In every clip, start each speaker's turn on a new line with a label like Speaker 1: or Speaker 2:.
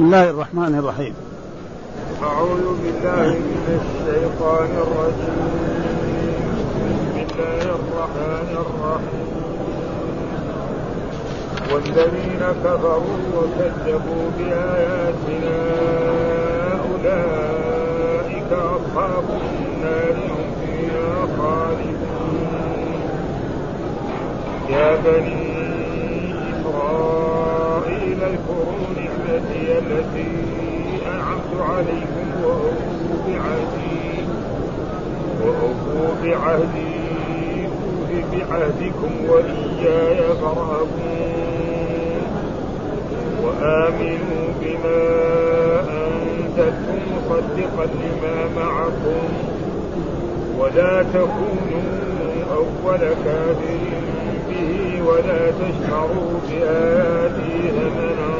Speaker 1: بسم الله الرحمن الرحيم.
Speaker 2: أعوذ بالله من الشيطان الرجيم. بسم الله الرحمن الرحيم. والذين كفروا وكذبوا بآياتنا أولئك أصحاب النار هم فيها خالدون. يا بني إسرائيل اذكروا نعمتي التي أنعمت عليكم وأوفوا بعهدي وأوفوا بعهدي أوف بعهدكم وإياي فارهبون. وآمنوا بما أنزلت مصدقا لما معكم. ولا تكونوا أول كافر به ولا تشتروا بآياتي ثمنا.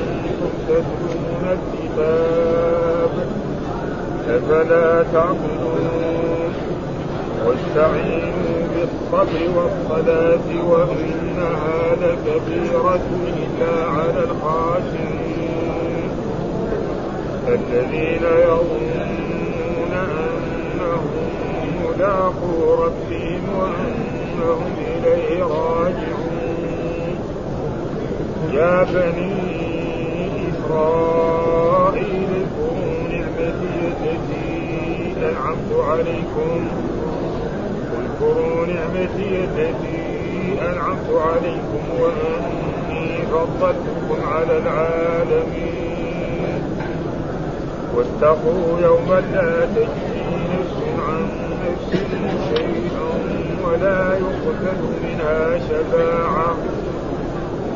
Speaker 2: تتلون الكتاب. أفلا تعقلون؟ واستعينوا بالصبر والصلاة وإنها لكبيرة إلا على الخاشعين. الذين يظنون أنهم ملاقو ربهم وأنهم إليه راجعون. يا بني اذكروا نعمتي التي أنعمت عليكم. اذكروا نعمتي التي أنعمت عليكم وأني فضلتكم على العالمين. واتقوا يوما لا تجزي نفس عن نفس شيئا ولا يقبل منها شفاعة.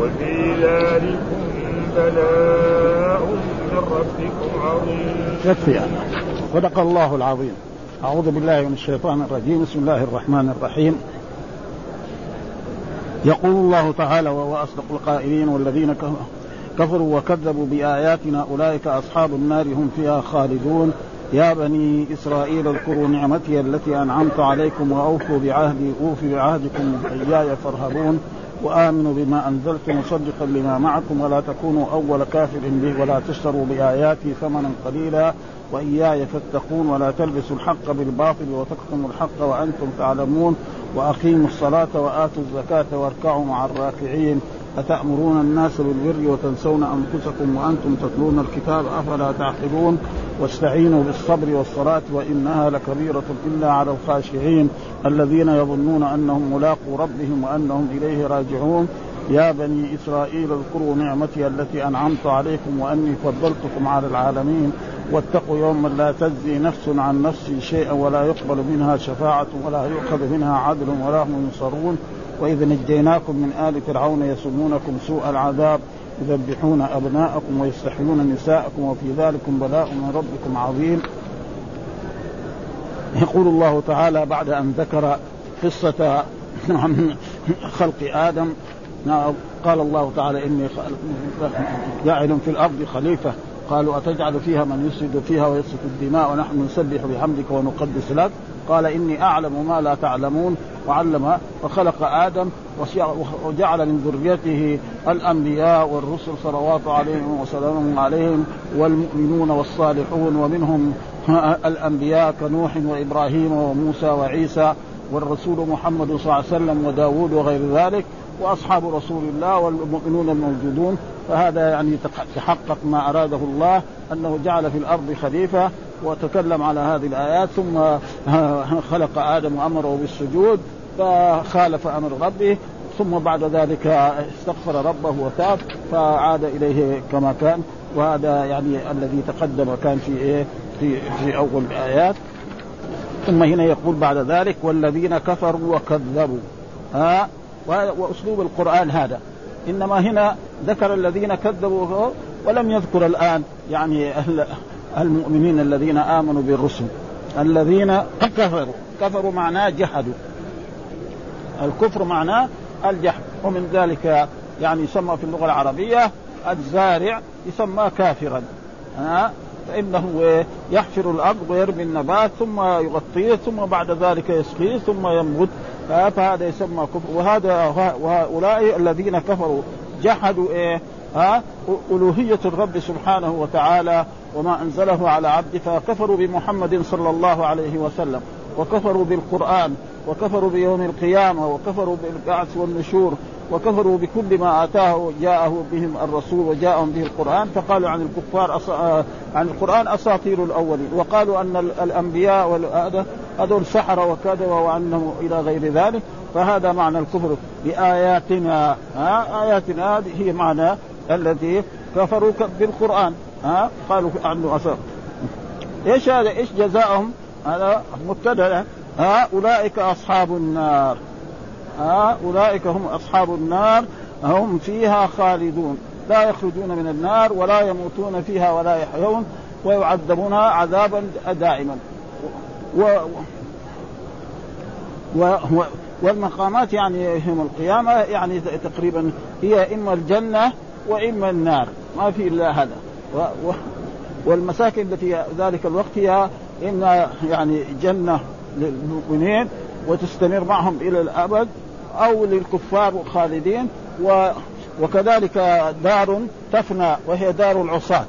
Speaker 2: وفي ذلكم بلاء من ربكم عظيم.
Speaker 1: يكفي أنا صدق الله العظيم. أعوذ بالله من الشيطان الرجيم، بسم الله الرحمن الرحيم. يقول الله تعالى وهو أصدق القائلين والذين كفروا وكذبوا بآياتنا أولئك أصحاب النار هم فيها خالدون يا بني إسرائيل اذكروا نعمتي التي أنعمت عليكم وأوفوا بعهدي أوف بعهدكم إياي فارهبون وآمنوا بما أنزلت مصدقا لما معكم ولا تكونوا أول كافر به ولا تشتروا بآياتي ثمنا قليلا وإياي فاتقون ولا تلبسوا الحق بالباطل وتكتموا الحق وأنتم تعلمون وأقيموا الصلاة وآتوا الزكاة واركعوا مع الراكعين أتأمرون الناس بالبر وتنسون أنفسكم وأنتم تتلون الكتاب أفلا تعقلون واستعينوا بالصبر والصلاة وإنها لكبيرة إلا على الخاشعين الذين يظنون أنهم ملاقوا ربهم وأنهم إليه راجعون. يا بني إسرائيل اذكروا نعمتي التي أنعمت عليكم وأني فضلتكم على العالمين. واتقوا يوما لا تجزي نفس عن نفس شيئا ولا يقبل منها شفاعة ولا يؤخذ منها عدل ولا هم ينصرون. وإذ نجيناكم من آل فرعون يسومونكم سوء العذاب يذبحون أبناءكم ويستحيون نساءكم وفي ذلكم بلاء من ربكم عظيم. يقول الله تعالى بعد أن ذكر قصة خلق آدم قال الله تعالى إني جاعل في الأرض خليفة. قالوا أتجعل فيها من يفسد فيها ويسفك الدماء ونحن نسبح بحمدك ونقدس لك؟ قال إني أعلم ما لا تعلمون وعلم وخلق آدم وجعل من ذريته الأنبياء والرسل صلوات عليهم وسلام عليهم والمؤمنون والصالحون ومنهم الأنبياء كنوح وإبراهيم وموسى وعيسى والرسول محمد صلى الله عليه وسلم وداود وغير ذلك وأصحاب رسول الله والمؤمنون الموجودون فهذا يعني تحقق ما أراده الله أنه جعل في الأرض خليفة وتكلم على هذه الآيات ثم خلق آدم وامره بالسجود فخالف أمر ربه ثم بعد ذلك استغفر ربه وتاب فعاد إليه كما كان وهذا يعني الذي تقدم كان في إيه؟ في في أول الآيات. ثم هنا يقول بعد ذلك والذين كفروا وكذبوا. ها؟ وأسلوب القرآن هذا. إنما هنا ذكر الذين كذبوا ولم يذكر الآن يعني المؤمنين الذين آمنوا بالرسل. الذين كفروا. كفروا معناه جحدوا. الكفر معناه الجحد. ومن ذلك يعني يسمى في اللغة العربية الزارع يسمى كافرا. فإنه يحفر الأرض ويرمي النبات ثم يغطيه ثم بعد ذلك يسقيه ثم ينبت فهذا يسمى كفر. وهذا وهؤلاء الذين كفروا. جحدوا إيه؟ ها؟ ألوهية الرب سبحانه وتعالى وما أنزله على عبده فكفروا بمحمد صلى الله عليه وسلم وكفروا بالقرآن وكفروا بيوم القيامة وكفروا بالبعث والنشور وكفروا بكل ما آتاه جاءه بهم الرسول وجاءهم به القرآن فقالوا عن الكفار أص... عن القرآن أساطير الأولين. وقالوا أن الأنبياء هذول سحر وكذب وانه إلى غير ذلك. فهذا معنى الكفر بآياتنا ها آياتنا هذه هي معنى الذي كفروا بالقرآن ها قالوا عنه أساطير. إيش هذا؟ إيش جزاؤهم هذا مبتدأ ها أولئك أصحاب النار. ها أولئك هم أصحاب النار هم فيها خالدون. لا يخرجون من النار ولا يموتون فيها ولا يحيون ويعذبون عذابا دائما. و, و, و والمقامات يعني يوم القيامة يعني تقريبا هي إما الجنة وإما النار. ما في إلا هذا. و و والمساكن التي ذلك الوقت هي إما يعني جنة للمؤمنين وتستمر معهم إلى الأبد أو للكفار خالدين و وكذلك دار تفنى وهي دار العصاة.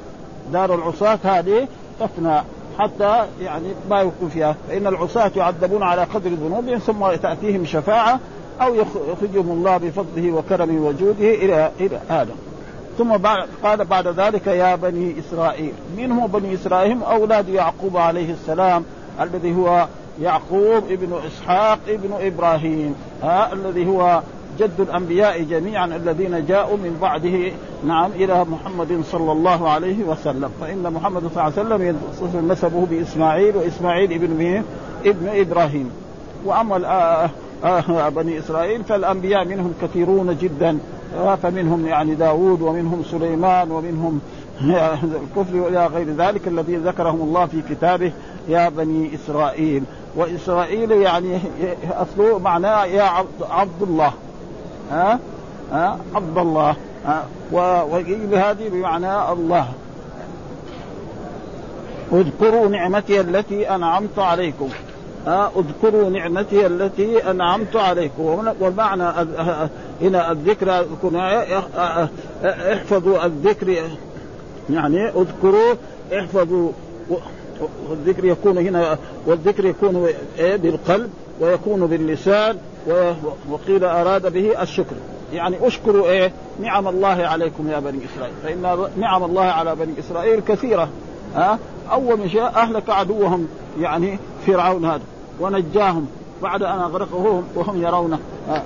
Speaker 1: دار العصاة هذه تفنى حتى يعني ما يكون فيها. فإن العصاة يعذبون على قدر ذنوبهم ثم تأتيهم شفاعة أو يخرجهم الله بفضله وكرمه وجوده إلى إلى آدم. ثم بعد قال بعد ذلك يا بني إسرائيل. من هو بني إسرائيل هم أولاد يعقوب عليه السلام الذي هو يعقوب ابن إسحاق ابن إبراهيم ها الذي هو جد الأنبياء جميعا الذين جاءوا من بعده نعم إلى محمد صلى الله عليه وسلم. فإن محمد صلى الله عليه وسلم نسبه بإسماعيل وإسماعيل ابن مين؟ ابن إبراهيم. وأما آه آه بني إسرائيل فالأنبياء منهم كثيرون جدا فمنهم يعني داوود ومنهم سليمان ومنهم الكفر والى غير ذلك الذي ذكرهم الله في كتابه يا بني إسرائيل. وإسرائيل يعني أصله معناه يا عبد, الله. ها؟ ها؟ عبد الله. ها؟ هذه بمعنى الله. اذكروا نعمتي التي أنعمت عليكم. اذكروا نعمتي التي أنعمت عليكم. والمعنى هنا الذكر إحفظوا الذكر. يعني اذكروا احفظوا. والذكر يكون هنا والذكر يكون إيه؟ بالقلب ويكون باللسان وقيل أراد به الشكر. يعني اشكروا إيه؟ نعم الله عليكم يا بني إسرائيل. فإن نعم الله على بني إسرائيل كثيرة ها؟ أول شاء أهلك عدوهم يعني فرعون هذا ونجاهم. بعد أن أغرقهم وهم يرونه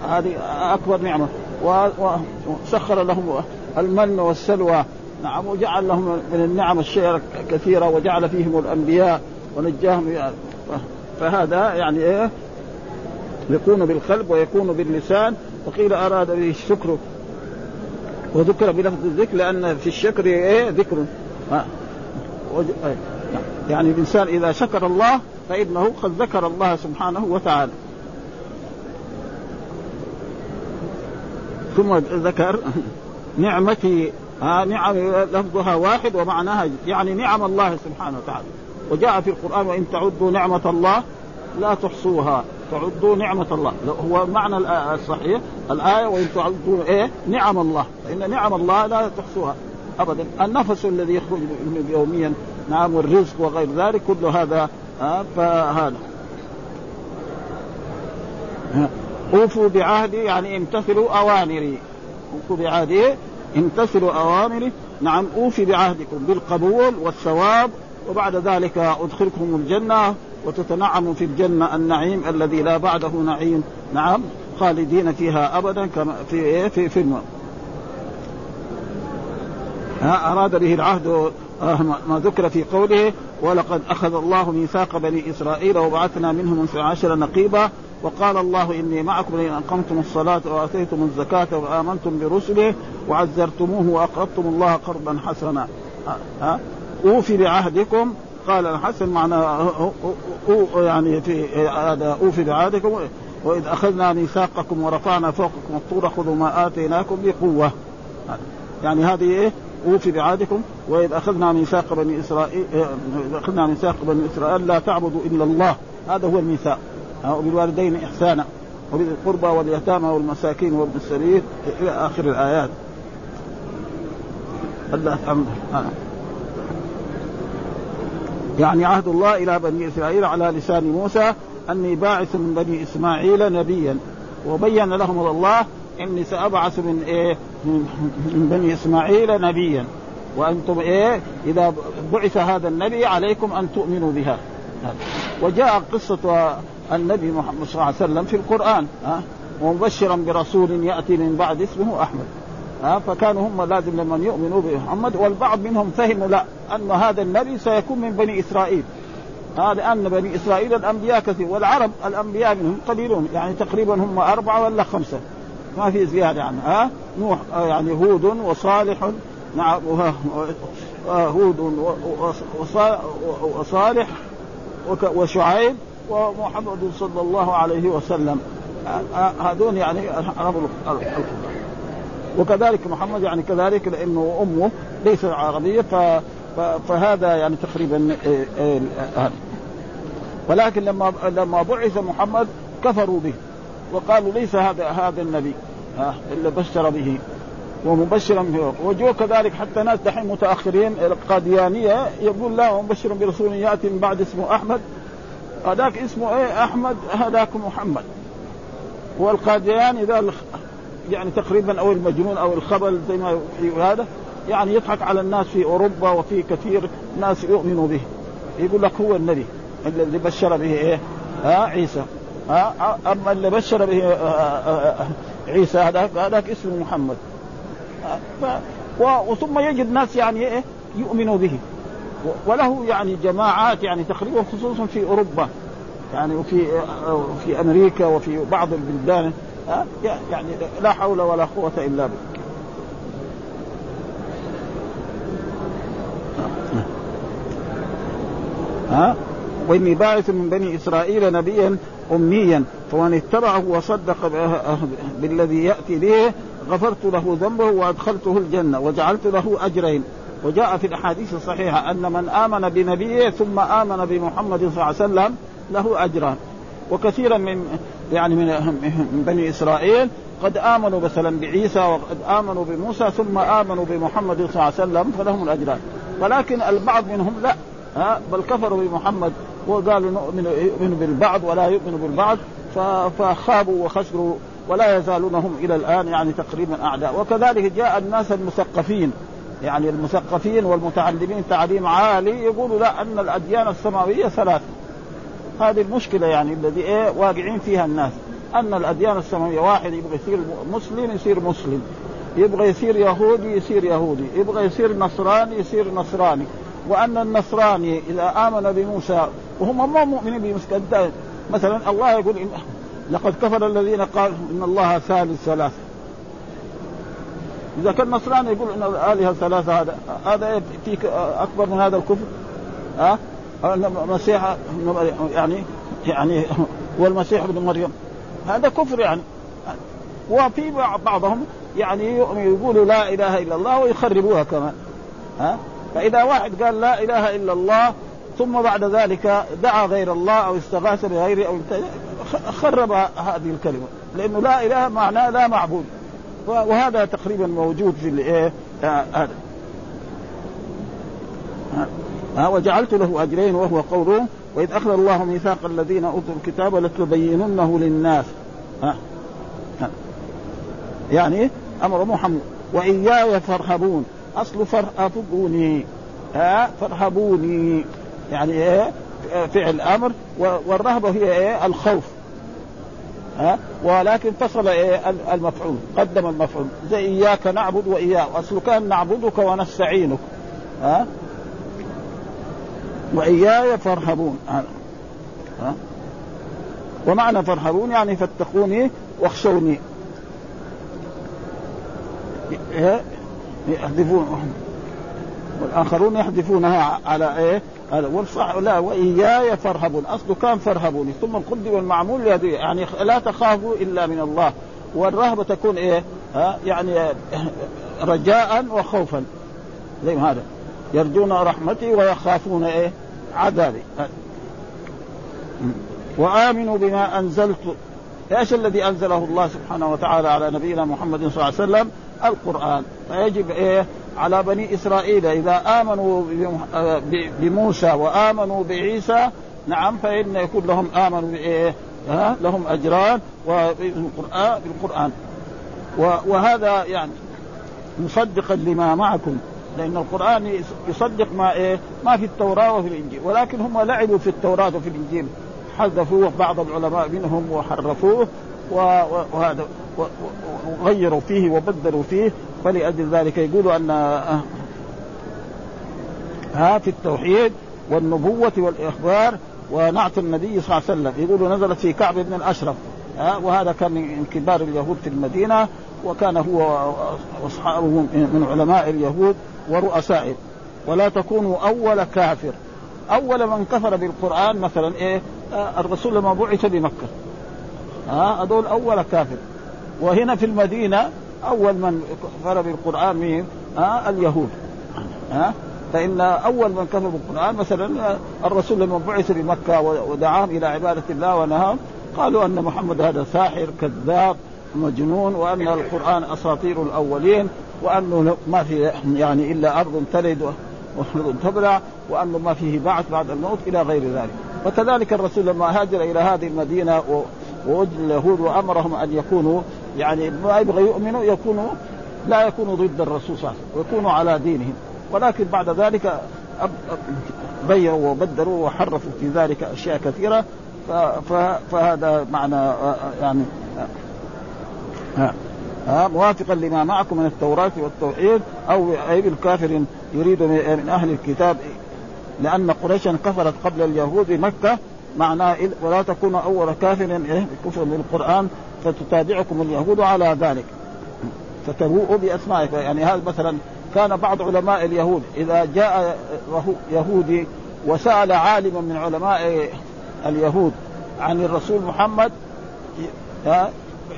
Speaker 1: هذه أكبر نعمة. وسخر لهم المن والسلوى. نعم وجعل لهم من النعم الشيء كثيرة وجعل فيهم الأنبياء ونجاهم. فهذا يعني إيه؟ يكون بالقلب ويكون باللسان. وقيل أراد به الشكر وذكر بلفظ الذكر لأن في الشكر إيه؟ ذكر. يعني الإنسان إذا شكر الله فإنه قد ذكر الله سبحانه وتعالى. ثم ذكر نعمتي ها نعم لفظها واحد ومعناها يعني نعم الله سبحانه وتعالى. وجاء في القرآن وإن تعدوا نعمة الله لا تحصوها. تعدوا نعمة الله. هو معنى الصحيح. الآية وإن تعدوا إيه؟ نعم الله. فإن نعم الله لا تحصوها أبدا. النفس الذي يخرج يوميا نعم والرزق وغير ذلك كل هذا فهذا. أوفوا بعهدي يعني امتثلوا أوامري. أوفوا بعهدي امتثلوا اوامري نعم أوفي بعهدكم بالقبول والثواب وبعد ذلك أدخلكم الجنة وتتنعموا في الجنة النعيم الذي لا بعده نعيم نعم خالدين فيها ابدا كما في إيه؟ في في أراد به العهد آه، ما ذكر في قوله ولقد أخذ الله ميثاق بني إسرائيل وبعثنا منهم اثنا عشر نقيبا وقال الله إني معكم لئن أقمتم الصلاة وآتيتم الزكاة وآمنتم برسله وعزرتموه وأقرضتم الله قرضا حسنا. أوفي بعهدكم. قال الحسن معنى يعني في هذا أوفي بعهدكم. وإذ أخذنا ميثاقكم ورفعنا فوقكم الطور خذوا ما آتيناكم بقوة. يعني هذه إيه؟ أوفي بعهدكم. وإذ أخذنا ميثاق بني اسرائيل أخذنا ميثاق بني إسرائيل لا تعبدوا إلا الله. هذا هو الميثاق. وبالوالدين إحسانا وبذي القربى واليتامى والمساكين وابن السبيل إلى آخر الآيات. الله يعني عهد الله إلى بني إسرائيل على لسان موسى أني باعث من بني إسماعيل نبيا. وبين لهم الله إني سأبعث من إيه؟ من بني إسماعيل نبيا. وأنتم إيه؟ إذا بعث هذا النبي عليكم أن تؤمنوا بها. وجاء قصة النبي محمد صلى الله عليه وسلم في القرآن ها؟ ومبشرا برسول يأتي من بعد اسمه أحمد ها؟ فكانوا هم لازم لما يؤمنوا بمحمد والبعض منهم فهموا لا أن هذا النبي سيكون من بني إسرائيل هذا لأن بني إسرائيل الأنبياء كثير والعرب الأنبياء منهم قليلون يعني تقريبا هم أربعة ولا خمسة ما في زيادة عنه ها؟ نوح يعني هود وصالح نعم هود وصالح وشعيب ومحمد صلى الله عليه وسلم. هذون يعني عرب وكذلك محمد يعني كذلك لأنه أمه ليست عربية فهذا يعني تقريبا إيه، ولكن لما لما بعث محمد كفروا به وقالوا ليس هذا هذا النبي إلا بشر به ومبشرا به. وجو كذلك حتى ناس دحين متأخرين القاديانية يقول لا مبشر برسول يأتي من بعد اسمه أحمد هذاك اسمه إيه؟ أحمد هذاك محمد. والقادياني ذا يعني تقريبا أو المجنون أو الخبل زي ما هذا يعني يضحك على الناس في أوروبا وفي كثير ناس يؤمنوا به. يقول لك هو النبي الذي بشر به إيه؟ ها عيسى. ها أما اللي بشر به آه، آه، آه، عيسى هذاك هذاك اسمه محمد. وثم يجد ناس يعني إيه؟ يؤمنوا به. وله يعني جماعات يعني تقريبا خصوصا في أوروبا يعني وفي في أمريكا وفي بعض البلدان يعني لا حول ولا قوة إلا بالله. ها وإني باعث من بني إسرائيل نبيا اميا فمن اتبعه وصدق بالذي يأتي به غفرت له ذنبه وأدخلته الجنة وجعلت له أجرين. وجاء في الأحاديث الصحيحة أن من آمن بنبيه ثم آمن بمحمد صلى الله عليه وسلم له أجران. وكثيرا من يعني من بني إسرائيل قد آمنوا مثلا بعيسى وقد آمنوا بموسى ثم آمنوا بمحمد صلى الله عليه وسلم فلهم الأجران. ولكن البعض منهم لا. ها؟ بل كفروا بمحمد وقالوا نؤمن يؤمن بالبعض ولا يؤمن بالبعض. فخابوا وخسروا ولا يزالون هم إلى الآن يعني تقريبا أعداء. وكذلك جاء الناس المثقفين. يعني المثقفين والمتعلمين تعليم عالي يقولوا لا أن الأديان السماوية ثلاث. هذه المشكلة يعني الذي إيه واقعين فيها الناس. أن الأديان السماوية واحد يبغى يصير مسلم يصير مسلم. يبغى يصير يهودي يصير يهودي. يبغى يصير نصراني يصير نصراني. وأن النصراني إذا آمن بموسى وهم ما مؤمنين بموسى مثلا الله يقول إن لقد كفر الذين قالوا إن الله ثالث ثلاثة إذا كان نصراني يقول إن الالهه ثلاثة هذا هذا فيك أكبر من هذا الكفر؟ ها؟ المسيح يعني يعني والمسيح ابن مريم. هذا كفر يعني. وفي بعضهم يعني يقولوا لا إله إلا الله ويخربوها كمان. ها؟ فإذا واحد قال لا إله إلا الله ثم بعد ذلك دعا غير الله أو استغاث بغيره أو خرب هذه الكلمة. لأنه لا إله معناه لا معبود. وهذا تقريبا موجود في الايه هذا. ها وجعلت له أجرين وهو قوله وإذ أخذ الله ميثاق الذين أوتوا الكتاب لتبيننه للناس. ها يعني أمر محمد. وإياي فارهبون. أصل فارهبوني. ها فارهبوني. يعني إيه فعل أمر والرهبة هي إيه الخوف. ها؟ ولكن فصل إيه؟ المفعول قدم المفعول. زي إياك نعبد وإياك اصله كان نعبدك ونستعينك ها؟ وإياي فارهبون ها؟ ومعنى فارهبون يعني فاتقوني واخشوني. يحذفون والآخرون يحذفونها على إيه؟ على والصح لا وإياي فارهبون. اصله كان فارهبوني. ثم القدم المعمول يعني لا تخافوا إلا من الله. والرهبة تكون إيه؟ ها؟ يعني رجاء وخوفا. زي هذا. يرجون رحمتي ويخافون إيه؟ عذابي. وآمنوا بما أنزلت. إيش الذي أنزله الله سبحانه وتعالى على نبينا محمد صلى الله عليه وسلم؟ القرآن. فيجب إيه؟ على بني إسرائيل. إذا آمنوا بموسى وآمنوا بعيسى نعم فإن يكون لهم آمنوا بإيه؟ ها؟ لهم أجران وبالقران بالقرآن. وهذا يعني مصدقا لما معكم. لأن القرآن يصدق ما إيه؟ ما في التوراة وفي الإنجيل. ولكن هم لعبوا في التوراة وفي الإنجيل. حذفوه بعض العلماء منهم وحرفوه وهذا. وغيروا فيه وبدلوا فيه فلأجل ذلك يقولوا أن ها في التوحيد والنبوة والإخبار ونعت النبي صلى الله عليه وسلم. يقولوا نزلت في كعب بن الأشرف ها وهذا كان من كبار اليهود في المدينة وكان هو واصحابه من علماء اليهود ورؤسائهم ولا تكونوا أول كافر. أول من كفر بالقرآن مثلا إيه آه الرسول لما بعث بمكة. ها هذول أول كافر. وهنا في المدينة أول من كفر بالقرآن مين؟ ها اليهود ها فإن أول من كفر بالقران مثلا الرسول لما بعث بمكة ودعاهم إلى عبادة الله ونهاهم قالوا أن محمد هذا ساحر كذاب مجنون وأن القرآن أساطير الأولين وأنه ما في يعني إلا أرض تلد وأرض تبلع وأنه ما فيه بعث بعد الموت إلى غير ذلك وكذلك الرسول لما هاجر إلى هذه المدينة ووجد اليهود وأمرهم أن يكونوا يعني ما يبغى يؤمنوا يكونوا لا يكونوا ضد الرسول صلى الله عليه وسلم ويكونوا على دينهم ولكن بعد ذلك غيروا وبدلوا وحرفوا في ذلك أشياء كثيرة فهذا معنى يعني ها موافقا لما معكم من التوراة والتوحيد أو أي بالكافر يريد من أهل الكتاب لأن قريشا كفرت قبل اليهود بمكة معناه ولا تكون أول كافر إيه كفر بالقرآن فتتابعكم اليهود على ذلك. فتبوءوا بأسمائكم يعني هذا مثلا كان بعض علماء اليهود إذا جاء يهودي وسأل عالما من علماء اليهود عن الرسول محمد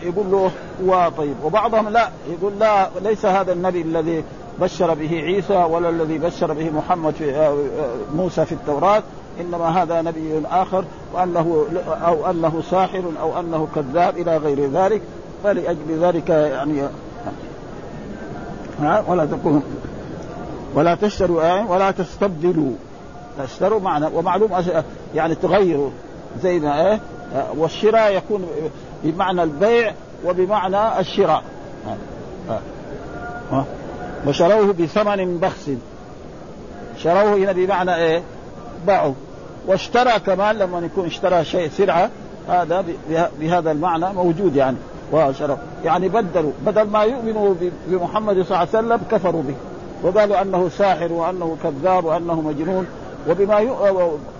Speaker 1: يقول له هو طيب. وبعضهم لا يقول لا ليس هذا النبي الذي بشر به عيسى ولا الذي بشر به محمد في آه، آه، موسى في التوراة. إنما هذا نبي آخر وأنه أو أنه ساحر أو أنه كذاب إلى غير ذلك فلأجل ذلك يعني ها ولا تكونوا ولا تشتروا آية ولا تستبدلوا. تشتروا معنى ومعلوم يعني تغيروا. زي ما إيه والشراء يكون بمعنى البيع وبمعنى الشراء. وشروه بثمن بخس. شروه هنا بمعنى إيه؟ باعوا واشترى كمان لما يكون اشترى شيء سلعة هذا بهذا المعنى موجود يعني وشروا يعني بدلوا بدل ما يؤمنوا بمحمد صلى الله عليه وسلم كفروا به. وقالوا أنه ساحر وأنه كذاب وأنه مجنون. وبما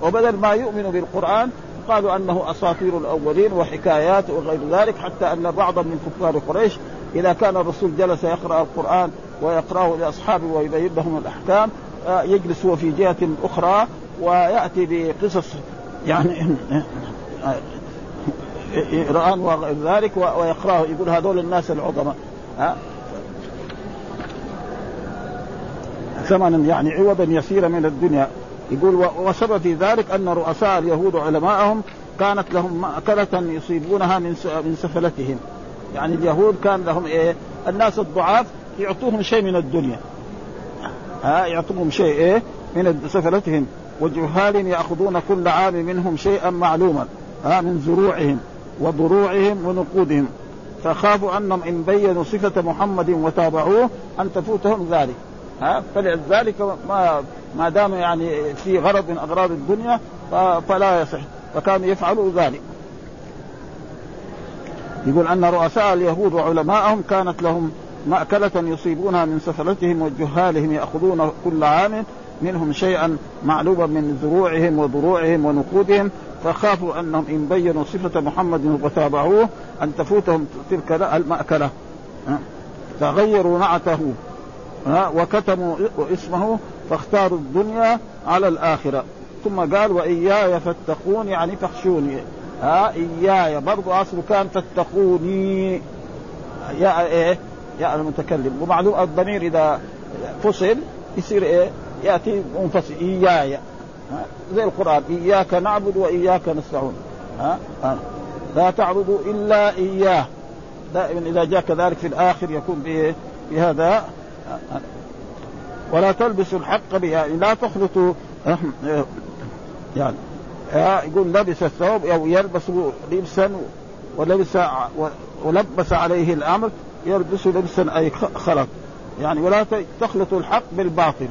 Speaker 1: وبدل ما يؤمنوا بالقرآن قالوا أنه أساطير الأولين وحكايات وغير ذلك حتى أن بعضا من كفار قريش إذا كان الرسول جلس يقرأ القرآن ويقرأه لأصحابه ويبين لهم الأحكام آه، يجلس هو في جهة أخرى ويأتي بقصص يعني يقران وغير ذلك ويقرأه. يقول هذول الناس العظماء. ثمنا يعني عوضا يسيرا من الدنيا. يقول وسبب في ذلك أن رؤساء اليهود وعلماءهم كانت لهم مأكلة يصيبونها من من سفلتهم. يعني اليهود كان لهم إيه؟ الناس الضعاف يعطوهم شيء من الدنيا. ها؟ يعطوهم شيء إيه؟ من سفلتهم. وجهال يأخذون كل عام منهم شيئا معلوما ها من زروعهم وضروعهم ونقودهم. فخافوا أنهم إن بينوا صفة محمد وتابعوه أن تفوتهم ذلك ها. فلذلك ما ما دام يعني في غرض من أغراض الدنيا فلا يصح فكانوا يفعلوا ذلك. يقول أن رؤساء اليهود وعلماءهم كانت لهم مأكلة يصيبونها من سفلتهم وجهالهم يأخذون كل عام منهم شيئا معلوما من زروعهم وضروعهم ونقودهم فخافوا أنهم إن بينوا صفة محمد وتابعوه أن تفوتهم تلك المأكلة. فغيروا نعته وكتموا اسمه فاختاروا الدنيا على الآخرة. ثم قال وإياي فاتقون يعني فاخشوني. ها؟ إياي برضو اصله كان فاتقوني. يا إيه؟ يا المتكلم. ومعلوم الضمير إذا فصل يصير إيه؟ يأتي منفصل إياي زي القرآن إياك نعبد وإياك نستعين ها لا تعبدوا إلا إياه. دائما إذا جاء كذلك في الآخر يكون بهذا ولا تلبسوا الحق يعني لا تخلطوا يعني يقول لبس الثوب أو يلبس لبسا ولبس ولبس عليه الأمر يلبس لبسا أي خلط. يعني ولا تخلطوا الحق بالباطل.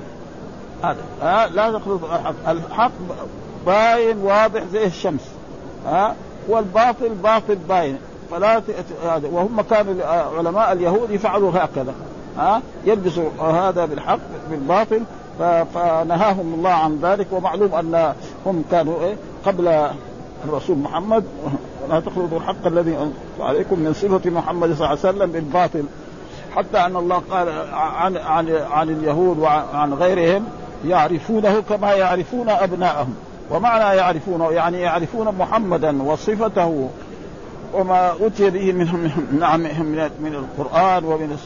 Speaker 1: هذا. ها لا تخلطوا الحق. الحق باين واضح زي الشمس. ها والباطل باطل باين. فلا هذا. وهم كانوا علماء اليهود يفعلوا هكذا. ها يلبسوا هذا بالحق بالباطل. فنهاهم الله عن ذلك. ومعلوم أن هم كانوا إيه قبل الرسول محمد. لا تخلطوا الحق الذي عليكم من صفة محمد صلى الله عليه وسلم بالباطل. حتى أن الله قال عن عن عن اليهود وعن غيرهم. يعرفونه كما يعرفون أبناءهم. ومعنى يعرفونه يعني يعرفون محمدا وصفته وما اتي به من نعم من من القرآن ومن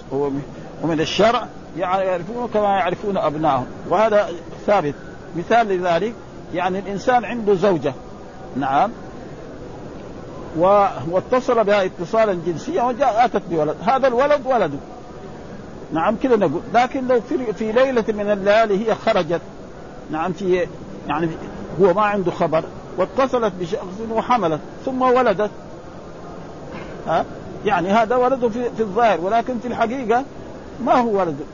Speaker 1: ومن الشرع يعرفون كما يعرفون ابنائهم وهذا ثابت. مثال لذلك يعني الإنسان عنده زوجة. نعم. واتصل بها اتصالا جنسيا وجاء اتت بولد. هذا الولد ولده. نعم كذا نقول. لكن لو في, في ليلة من الليالي هي خرجت نعم في يعني هو ما عنده خبر واتصلت بشخص وحملت ثم ولدت. ها؟ يعني هذا ولده في, في الظاهر ولكن في الحقيقة ما هو ولده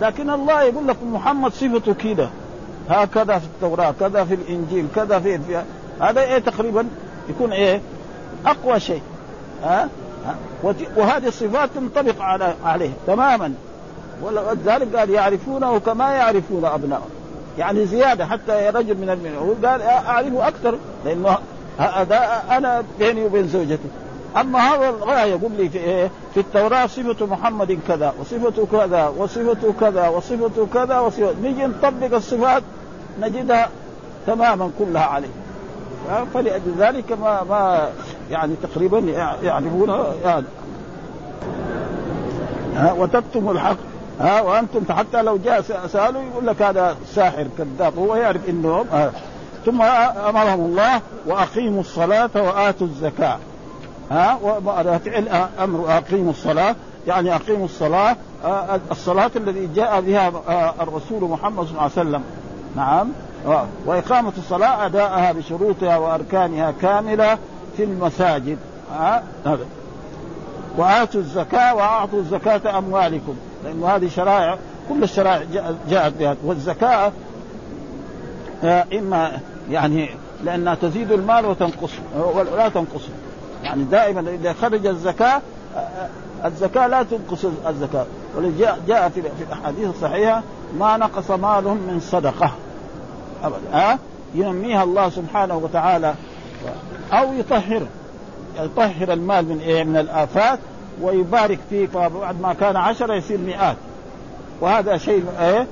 Speaker 1: لكن الله يقول لكم محمد صفته كذا. هكذا في التوراة كذا في الإنجيل كذا في, في هذا إيه تقريبا؟ يكون إيه؟ أقوى شيء. ها؟ وهذه الصفات تنطبق على عليه تماما. ولذلك قال يعرفونه كما يعرفون أبنائهم يعني زيادة حتى رجل من المؤمنين قال أعرفه أكثر لأنه هذا أنا بيني وبين زوجتي أما هذا الغايه يقول لي في إيه؟ في التوراة صفة محمد كذا وصفته كذا وصفته كذا وصفته كذا وصفته نيجي نطبق الصفات نجدها تماما كلها عليه. فلأجل ذلك ما ما يعني تقريبا يعرفون يعني. وتكتم الحق. ها وأنتم حتى لو جاء سألوا يقول لك هذا ساحر كذاب هو يعرف انهم ثم أمرهم الله وأقيموا الصلاة وآتوا الزكاة. ها فعل أمر أقيموا الصلاة. يعني أقيموا الصلاة الصلاة الذي جاء بها الرسول محمد صلى الله عليه وسلم. نعم. وإقامة الصلاة أداءها بشروطها وأركانها كاملة في المساجد. ها وآتوا الزكاة وأعطوا زكاه أموالكم. لأنه هذه شرائع كل الشرائع جاءت بها. والزكاة إما يعني لأنها تزيد المال وتنقصه ولا تنقصه يعني دائما إذا خرج الزكاة الزكاة لا تنقص الزكاة. جاء في الأحاديث الصحيحة ما نقص مال من صدقة. ابدا ها ينميها الله سبحانه وتعالى. أو يطهر. يطهر المال من إيه؟ من الآفات. ويبارك فيه فبعد ما كان عشرة يصير مئات. وهذا شيء إيه؟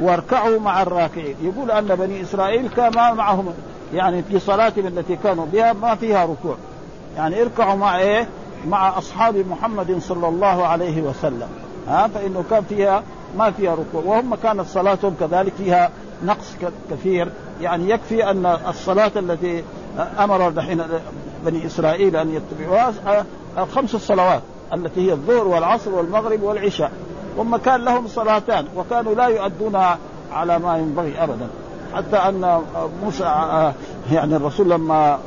Speaker 1: واركعوا مع الراكعين. يقول أن بني إسرائيل كان معهم يعني في صلاتهم التي كانوا بها ما فيها ركوع. يعني اركعوا مع إيه؟ مع أصحاب محمد صلى الله عليه وسلم. ها؟ فإنه كان فيها ما فيها ركوع. وهم كانت صلاتهم كذلك فيها نقص كثير. يعني يكفي أن الصلاة التي أمر دحين بني إسرائيل أن يتبعوها الخمس الصلوات التي هي الظهر والعصر والمغرب والعشاء هم كان لهم صلاتان وكانوا لا يؤدونها على ما ينبغي ابدا حتى أن موسى يعني الرسول لما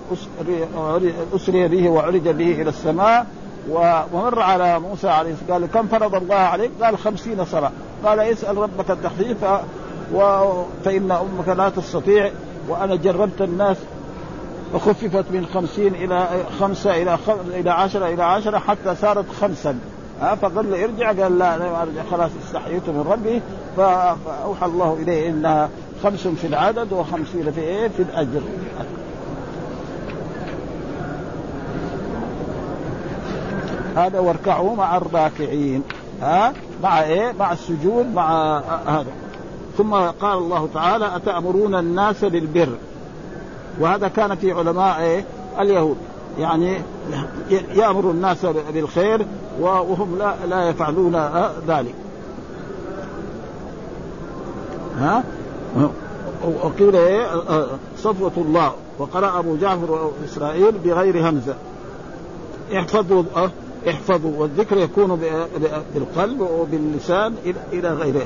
Speaker 1: أسري به وعرج به إلى السماء ومر على موسى عليه السلام قال كم فرض الله عليك؟ قال خمسين صلاة قال اسأل ربك التخفيف. فإن أمك لا تستطيع وأنا جربت الناس وخففت من خمسين إلى خمسة إلى. إلى عشرة إلى عشرة حتى صارت خمسا. ها فقال له ارجع قال لا أنا أرجع. خلاص استحييت من ربي. فأوحى الله إليه إنها خمس في العدد وخمسين في إيه؟ في الأجر. هذا واركعوا مع الراكعين. ها مع إيه؟ مع السجود مع هذا. ثم قال الله تعالى أتأمرون الناس بالبر؟ وهذا كان في علماء إيه؟ اليهود. يعني يأمر الناس بالخير وهم لا لا يفعلون ذلك. ها؟ وقيل إيه؟ صفوة الله. وقرأ أبو جعفر إسرائيل بغير همزة. احفظوا احفظوا والذكر يكون بالقلب وباللسان إلى غيره.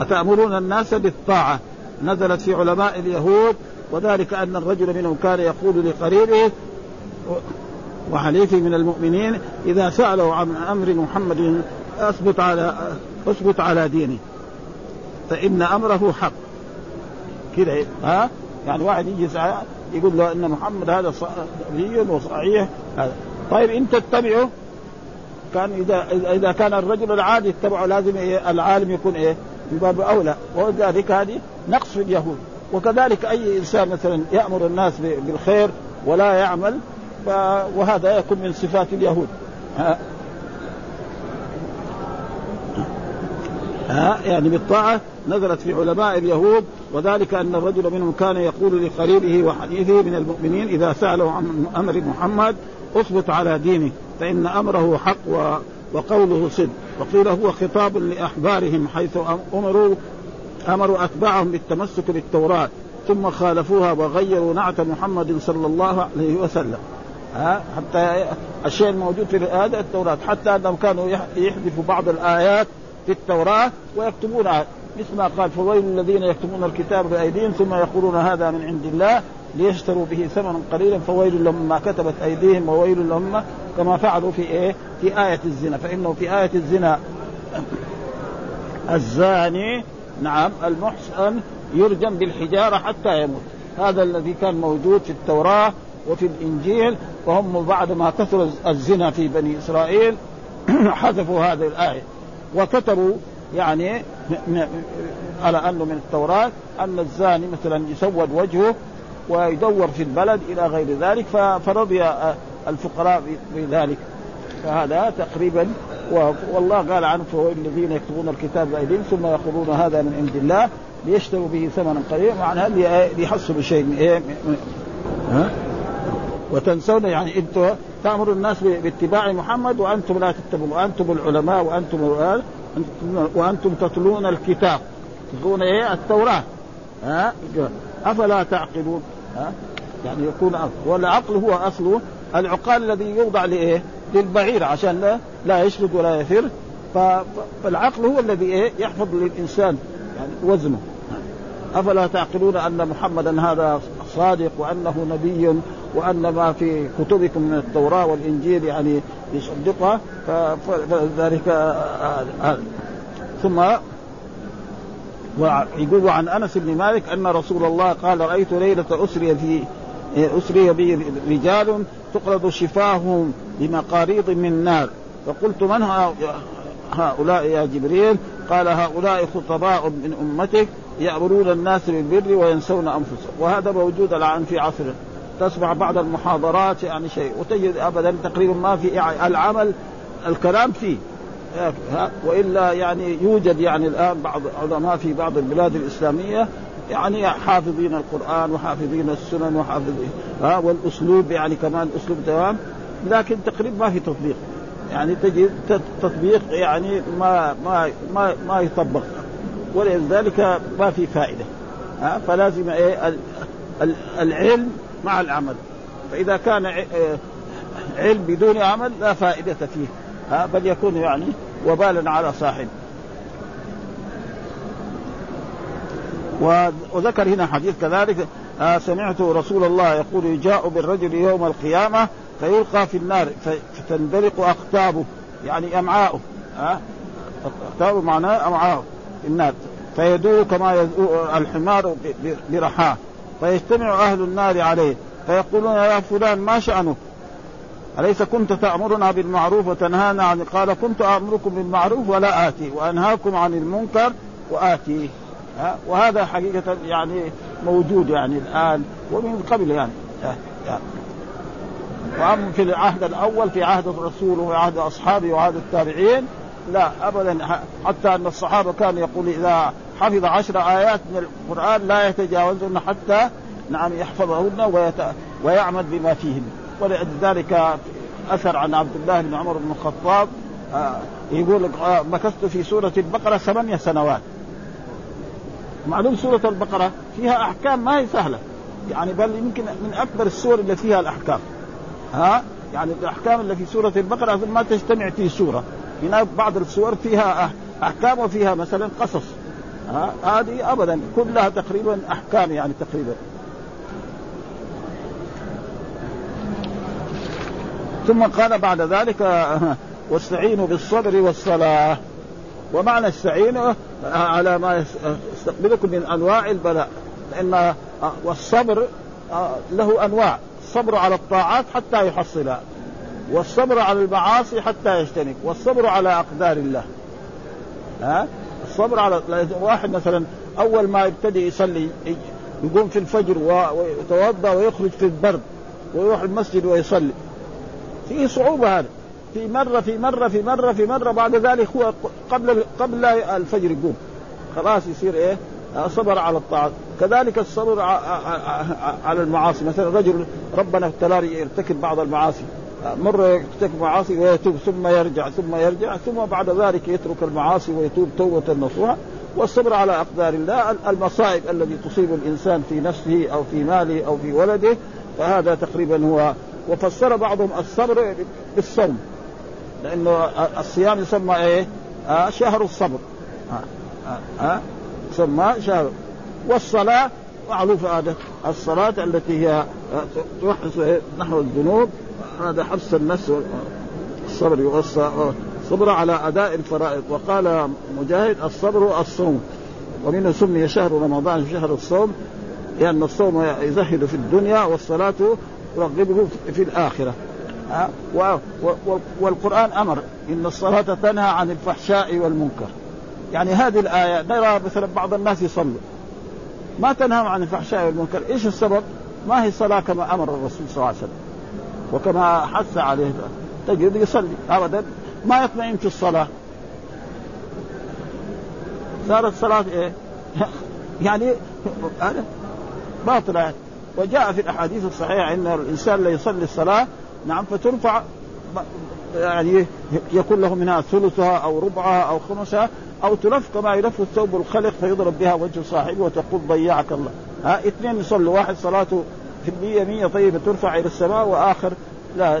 Speaker 1: أتأمرون الناس بالطاعة؟ نزلت في علماء اليهود وذلك أن الرجل منهم كان يقول لقريبه وحليفه من المؤمنين إذا سألوا عن أمر محمد أثبت على أثبت على دينه. فإن أمره حق. كذا ها؟ يعني واحد يجي يقول له إن محمد هذا نبي وصحيح هذا. طيب انت تتبعه؟ كان إذا إذا كان الرجل العادي يتبعه لازم إيه؟ العالم يكون إيه؟ من باب أولى وذلك هذه نقص في اليهود. وكذلك أي إنسان مثلا يأمر الناس بالخير ولا يعمل وهذا يكون من صفات اليهود. ها؟ ها؟ يعني بالطاعة نزلت في علماء اليهود وذلك أن الرجل منهم كان يقول لقريبه وحديثه من المؤمنين إذا سألوا عن أمر محمد أثبت على دينه فإن أمره حق وقوله صدق. وقيل هو خطاب لأحبارهم حيث أمروا أمروا أتباعهم بالتمسك بالتوراة ثم خالفوها وغيروا نعت محمد صلى الله عليه وسلم. ها؟ حتى الشيء الموجود في هذا التوراة حتى أنهم كانوا يحذفوا بعض الآيات في التوراة ويكتبونها. مثل ما قال فويل الذين يكتبون الكتاب بأيديهم ثم يقولون هذا من عند الله ليشتروا به ثمنا قليلا فويل لهم ما كتبت أيديهم وويل لهم كما فعلوا في إيه؟ في آية الزنا. فإنه في آية الزنا الزاني نعم المحسن يرجم بالحجارة حتى يموت. هذا الذي كان موجود في التوراة وفي الإنجيل وهم بعد ما كثر الزنا في بني إسرائيل حذفوا هذه الآية. وكتبوا يعني على أنه من التوراة أن الزاني مثلا يسود وجهه ويدور في البلد إلى غير ذلك فرضي الفقراء بذلك فهذا تقريبا والله قال عنه فهو الذين يكتبون الكتاب بأيديهم ثم يقولون هذا من عند الله ليشتروا به ثمنا قليلا معنى ليحصلوا شيء من إيه ها؟ وتنسون يعني أنتم تامروا الناس باتباع محمد وأنتم لا تتبعون وأنتم العلماء وأنتم وأنتم تتلون الكتاب تتلون إيه التوراة. ها؟ أفلا تعقلون؟ يعني يكون والعقل هو اصله العقال الذي يوضع لإيه؟ للبعير عشان لا, لا يشرد ولا يفر. فالعقل هو الذي إيه؟ يحفظ للإنسان يعني وزنه. أفلا تعقلون أن محمدا هذا صادق وأنه نبي وأن ما في كتبكم من التوراة والإنجيل يعني يصدقها فذلك هذا ثم ويقول عن أنس بن مالك أن رسول الله قال رأيت ليلة أسري في أسري بي رجال تقرض شفاههم بمقاريض من نار. فقلت من هؤلاء يا جبريل؟ قال هؤلاء خطباء من أمتك يأمرون الناس بالبر وينسون أنفسهم. وهذا موجود الآن في عصرنا تسمع بعض المحاضرات يعني شيء. وتجد ابدا تقريبا ما في العمل الكلام فيه. وإلا يعني يوجد يعني الآن بعض علماء في بعض البلاد الإسلامية يعني حافظين القرآن وحافظين السنن وحافظين ها؟ والأسلوب يعني كمان اسلوب تمام لكن تقريبا ما في تطبيق. يعني تجد تطبيق يعني ما ما ما ما يطبق. ولذلك ما في فائدة. ها؟ فلازم إيه؟ العلم مع العمل. فإذا كان آه، علم بدون عمل لا فائدة فيه. ها بل يكون يعني وبالا على صاحبه وذكر هنا حديث كذلك آه سمعت رسول الله يقول يجاء بالرجل يوم القيامة فيلقى في النار فتندلق أقطابه يعني أمعاؤه آه أقطابه معناه أمعاؤه في النار فيدور كما يدور الحمار برحاه فيجتمع أهل النار عليه فيقولون يا فلان ما شأنك أليس كنت تأمرنا بالمعروف وتنهانا عن قال كنت أمركم بالمعروف ولا آتي وأنهاكم عن المنكر وآتي وهذا حقيقة يعني موجود يعني الآن ومن قبل يعني. وأما في العهد الأول في عهد الرسول وعهد أصحابه وعهد التابعين لا أبدا حتى أن الصحابة كانوا يقول إذا حفظ عشر آيات من القرآن لا يتجاوزهن حتى نعم يحفظهن. ويعمل بما فيهن ولذلك أثر عن عبد الله بن عمر بن الخطاب آه يقول آه مكثت في سورة البقرة ثمانية سنوات. معلوم سورة البقرة؟ فيها أحكام ما هي سهلة. يعني بل يمكن من أكبر السور اللي فيها الأحكام. ها؟ يعني الأحكام اللي في سورة البقرة ما تجتمع في سورة. هناك بعض السور فيها أحكام وفيها مثلا قصص. هذه أبدا كلها تقريبا أحكام يعني تقريبا. ثم قال بعد ذلك واستعينوا بالصبر والصلاة. ومعنى استعينوا على ما يستقبلكم من أنواع البلاء. لأن والصبر له أنواع. الصبر على الطاعات حتى يحصلها والصبر على المعاصي حتى يجتنب. والصبر على أقدار الله. ها؟ الصبر على واحد مثلا أول ما يبتدي يصلي يقوم في الفجر ويتوضأ ويخرج في البرد ويروح المسجد ويصلي. فيه صعوبة هذا في مرة في مرة في مرة في مرة بعد ذلك هو قبل قبل الفجر يقوم. خلاص يصير إيه؟ صبر على الطاعات كذلك الصبر على المعاصي. مثلا رجل ربنا ابتلاه يرتكب بعض المعاصي. مرة يرتكب معاصي ويتوب ثم يرجع ثم يرجع ثم بعد ذلك يترك المعاصي ويتوب توبة نصوحة. والصبر على أقدار الله المصائب التي تصيب الإنسان في نفسه أو في ماله أو في ولده فهذا تقريبا هو وفسر بعضهم الصبر بالصوم. لأنه الصيام يسمى إيه؟ آه شهر الصبر. آه آه يسمى شهر. والصلاة معروف هذا. الصلاة التي هي توحش نحو الذنوب. هذا حبس النفس الصبر والصبر على أداء الفرائض. وقال مجاهد الصبر الصوم. ومنه سمي شهر رمضان شهر الصوم لأن الصوم يزهد في الدنيا والصلاة ترغبه في الآخرة. والقرآن أمر إن الصلاة تنهى عن الفحشاء والمنكر. يعني هذه الآية نرى مثلا بعض الناس يصلوا. ما تنهى عن الفحشاء والمنكر. إيش السبب؟ ما هي الصلاة كما أمر الرسول صلى الله عليه وسلم. وكما حث عليه. تجد يصلي أبدا. ما يطمئن في الصلاة. صارت صلاة إيه؟ يعني باطلة. وجاء في الأحاديث الصحيحة أن الإنسان لا يصلي الصلاة نعم فترفع يعني يكون له منها ثلثها أو ربعها أو خمسها أو تلف كما يلف الثوب الخلق فيضرب بها وجه صاحبه وتقول ضيعك الله. ها اثنين يصلوا واحد صلاته في المية مية طيبة ترفع إلى السماء وآخر لا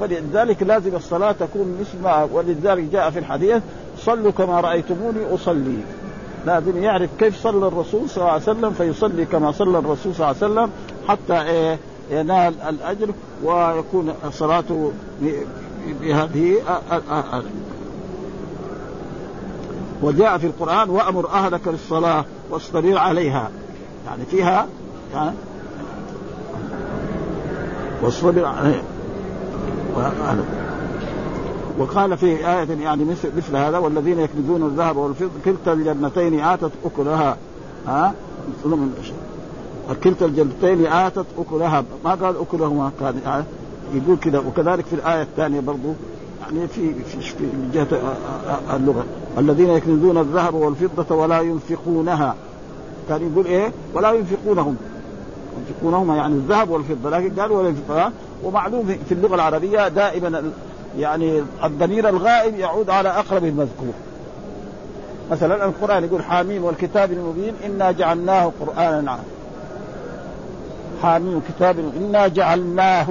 Speaker 1: فلذلك لازم الصلاة تكون مثل ما ولذلك جاء في الحديث صلوا كما رأيتموني أصلي. لازم يعرف كيف صلى الرسول صلى الله عليه وسلم فيصلي كما صلى الرسول صلى الله عليه وسلم حتى إيه ينال الأجر ويكون صلاته بهذه وجاء في القرآن وأمر أهلك بالصلاة واصطبر عليها. يعني فيها يعني واصطبر عليها. وقال في آية يعني مثل, مثل هذا والذين يكنزون الذهب والفضة كلتا الجنتين آتت أكلها. ها؟ كلتا الجنتين آتت أكلها. ما قال أكلهما؟ كان يقول كذا. وكذلك في الآية الثانية برضو. يعني في في, في جهة اللغة. الذين يكنزون الذهب والفضة ولا ينفقونها. كان يقول إيه؟ ولا ينفقونهم. ينفقونهما يعني الذهب والفضة. لكن قال ولا ينفقونها. ومعلوم في اللغة العربية دائما يعني الضمير الغائب يعود على أقرب المذكور. مثلا القرآن يقول حاميم والكتاب المبين إنا جعلناه قرآنا. حاميم كتاب إنا جعلناه.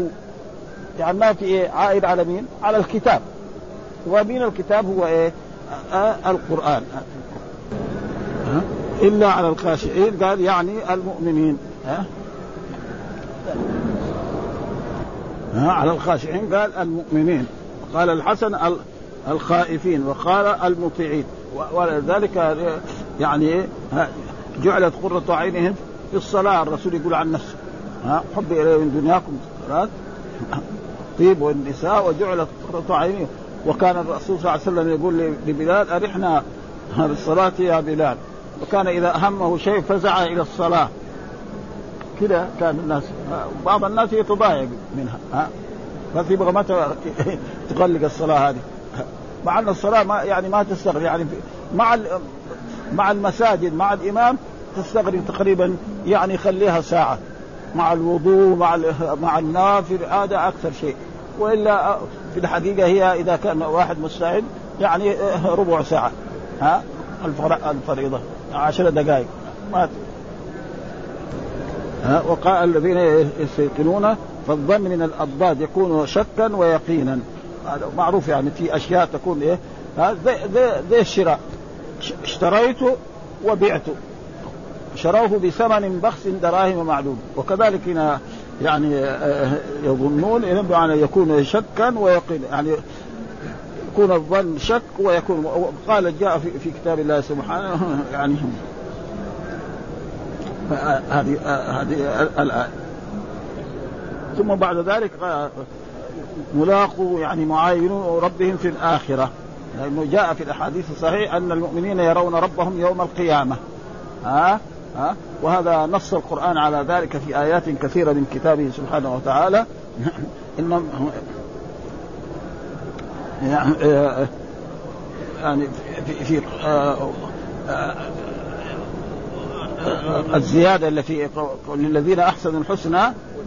Speaker 1: جعلناه في إيه؟ عائد على مين؟ على الكتاب. ومين الكتاب؟ هو إيه؟ آه القرآن. آه. إلا على الخاشعين. قال يعني المؤمنين. آه. ها؟ على الخاشعين قال المؤمنين. قال الحسن الخائفين وقال المطيعين. ولذلك يعني جعلت قرة عينهم في الصلاة. الرسول يقول عن نفسه ها حب إلي من دنياكم. طيب والنساء وجعلت قرة عينهم وكان الرسول صلى الله عليه وسلم يقول لبلال أرحنا بالصلاة يا بلال. وكان إذا أهمه شيء فزع إلى الصلاة. كذا كان الناس بعض الناس يتضايق منها ها. بس يبغى متى تغلق الصلاة هذه. مع أن الصلاة ما يعني ما تستغرق يعني مع مع المساجد مع الإمام تستغرق تقريبا يعني يخليها ساعة. مع الوضوء مع مع النافل هذا أكثر شيء. وإلا في الحقيقة هي إذا كان واحد مستعد يعني ربع ساعة. ها؟ الفريضة. عشر دقائق. ما ها؟ وقال الذين يستيقنون فالظن من الأضداد يكون شكا ويقينا. معروف يعني في أشياء تكون إيه زي زي زي الشراء. اشتريته وبعته شروه بثمن بخس دراهم معلوم وكذلك هنا يعني آه، يظنون يعني يكون شكا ويقين يعني يكون الظن شك ويكون. قال جاء في, في كتاب الله سبحانه يعني هذه هذه الآية. ثم بعد ذلك ملاقوا يعني معاينون ربهم في الآخرة. لأنه جاء في الأحاديث الصحيح أن المؤمنين يرون ربهم يوم القيامة. ها؟ ها؟ وهذا نص القرآن على ذلك في آيات كثيرة من كتابه سبحانه وتعالى. إن يعني في, في الزيادة التي للذين أحسنوا الحسنى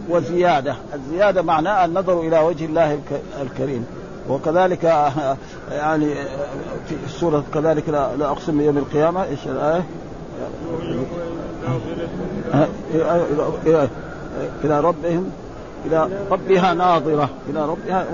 Speaker 1: وزيادة. الزيادة معناها النظر إلى وجه الله الكريم. وكذلك يعني في السورة كذلك لا أقسم بيوم القيامة. إيش الآية؟ إلى ربهم إلى ربها ناظرة. إلى ربها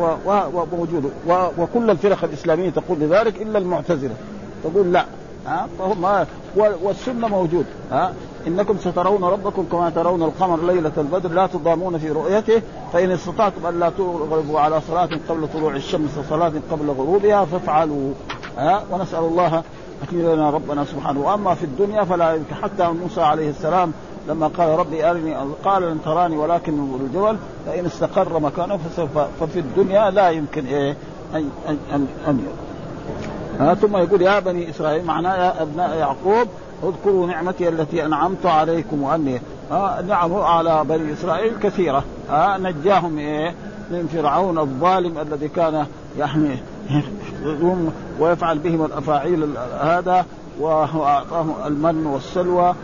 Speaker 1: وموجودة. وكل الفرق الإسلامية تقول لذلك إلا المعتزلة. تقول لا. ها؟ فهم والسنة موجود. ها؟ إنكم سترون ربكم كما ترون القمر ليلة البدر لا تضامون في رؤيته فإن استطعتم أن لا تغلبوا على صلاة قبل طلوع الشمس وصلاة قبل غروبها فافعلوا. ها؟ ونسأل الله أكمل لنا ربنا سبحانه. وأما في الدنيا فلا حتى موسى عليه السلام لما قال ربي أرني قال لن تراني ولكن الجبل فإن استقر مكانه فسوف ففي الدنيا لا يمكن ان ان ان, أن ها؟ ثم يقول يا بني إسرائيل معناه يا أبناء يعقوب اذكروا نعمتي التي أنعمت عليكم وأني ها نعم على بني إسرائيل كثيرة. ها نجاهم إيه؟ من فرعون الظالم الذي كان يعني ويفعل بهم الأفاعيل هذا واعطاهم المن والسلوى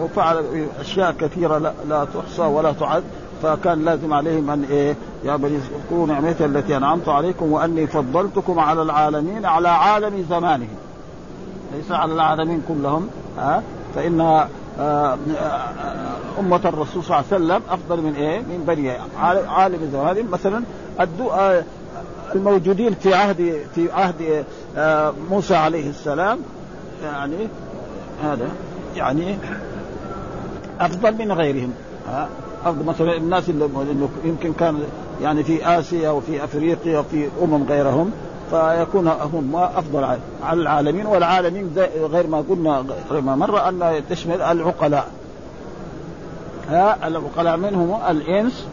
Speaker 1: وفعل أشياء كثيرة لا, لا تحصى ولا تعد. فكان لازم عليهم أن إيه؟ يا بني اذكروا نعمتي التي أنعمت عليكم وأني فضلتكم على العالمين على عالم زمانهم. ليس على العالمين كلهم ها؟ فإن آه، أمة الرسول صلى الله عليه وسلم أفضل من إيه؟ من بني عالم زمانهم مثلا آه، الموجودين في عهد في عهد آه، موسى عليه السلام يعني هذا يعني أفضل من غيرهم ارض مثلا الناس اللي يمكن كان يعني في آسيا وفي أفريقيا وفي أمم غيرهم. فيكون هم أفضل على العالمين والعالمين غير ما قلنا غير ما مر أن تشمل العقلاء. ها العقلاء منهم الإنس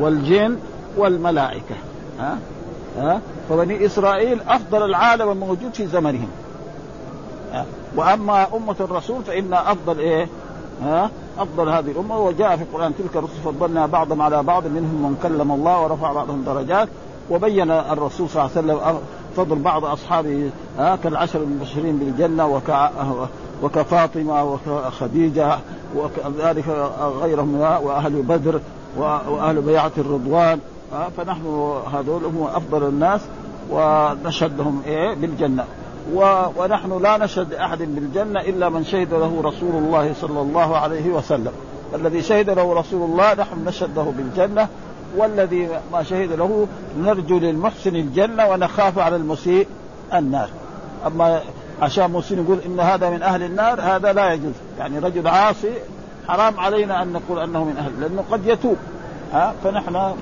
Speaker 1: والجن والملائكة. ها ها فبني إسرائيل أفضل العالم الموجود في زمنهم. وأما أمة الرسول فإن أفضل إيه؟ ها أفضل هذه الأمة. وجاء في القرآن تلك الرسل فضلنا بعضهم على بعض منهم من كلم الله ورفع بعضهم درجات وبين الرسول صلى الله عليه وسلم فضل بعض اصحابه ها كالعشر المبشرين بالجنة وكفاطمه وكخديجه وكذلك غيرهم وأهل بدر وأهل بيعة الرضوان فنحن هذول هم أفضل الناس ونشهدهم إيه بالجنة. ونحن لا نشهد احد بالجنة إلا من شهد له رسول الله صلى الله عليه وسلم. الذي شهد له رسول الله نحن نشهد له بالجنة والذي ما شهد له نرجو للمحسن الجنة ونخاف على المسيء النار. أما عشان مسلم يقول إن هذا من أهل النار هذا لا يجوز. يعني رجل عاصي حرام علينا أن نقول أنه من أهل لأنه قد يتوب. ها؟ فنحن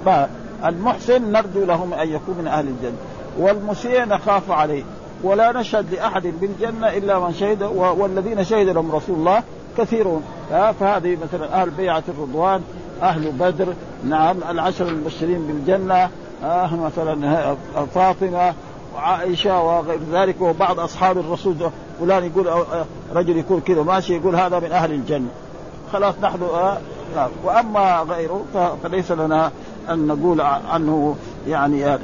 Speaker 1: المحسن نرجو لهم أن يكون من أهل الجنة. والمسيء نخاف عليه. ولا نشهد لأحد بالجنة إلا من شهد والذين شهد لهم رسول الله كثيرون. فهذه مثلا أهل بيعة الرضوان أهل بدر نعم العشر المبشرين بالجنة آه مثلا فاطمة وعائشة وغير ذلك وبعض أصحاب الرسول فلان يقول رجل يكون كذا ماشي يقول هذا من أهل الجنة. خلاص نحن آه نعم. وأما غيره فليس لنا أن نقول عنه يعني آه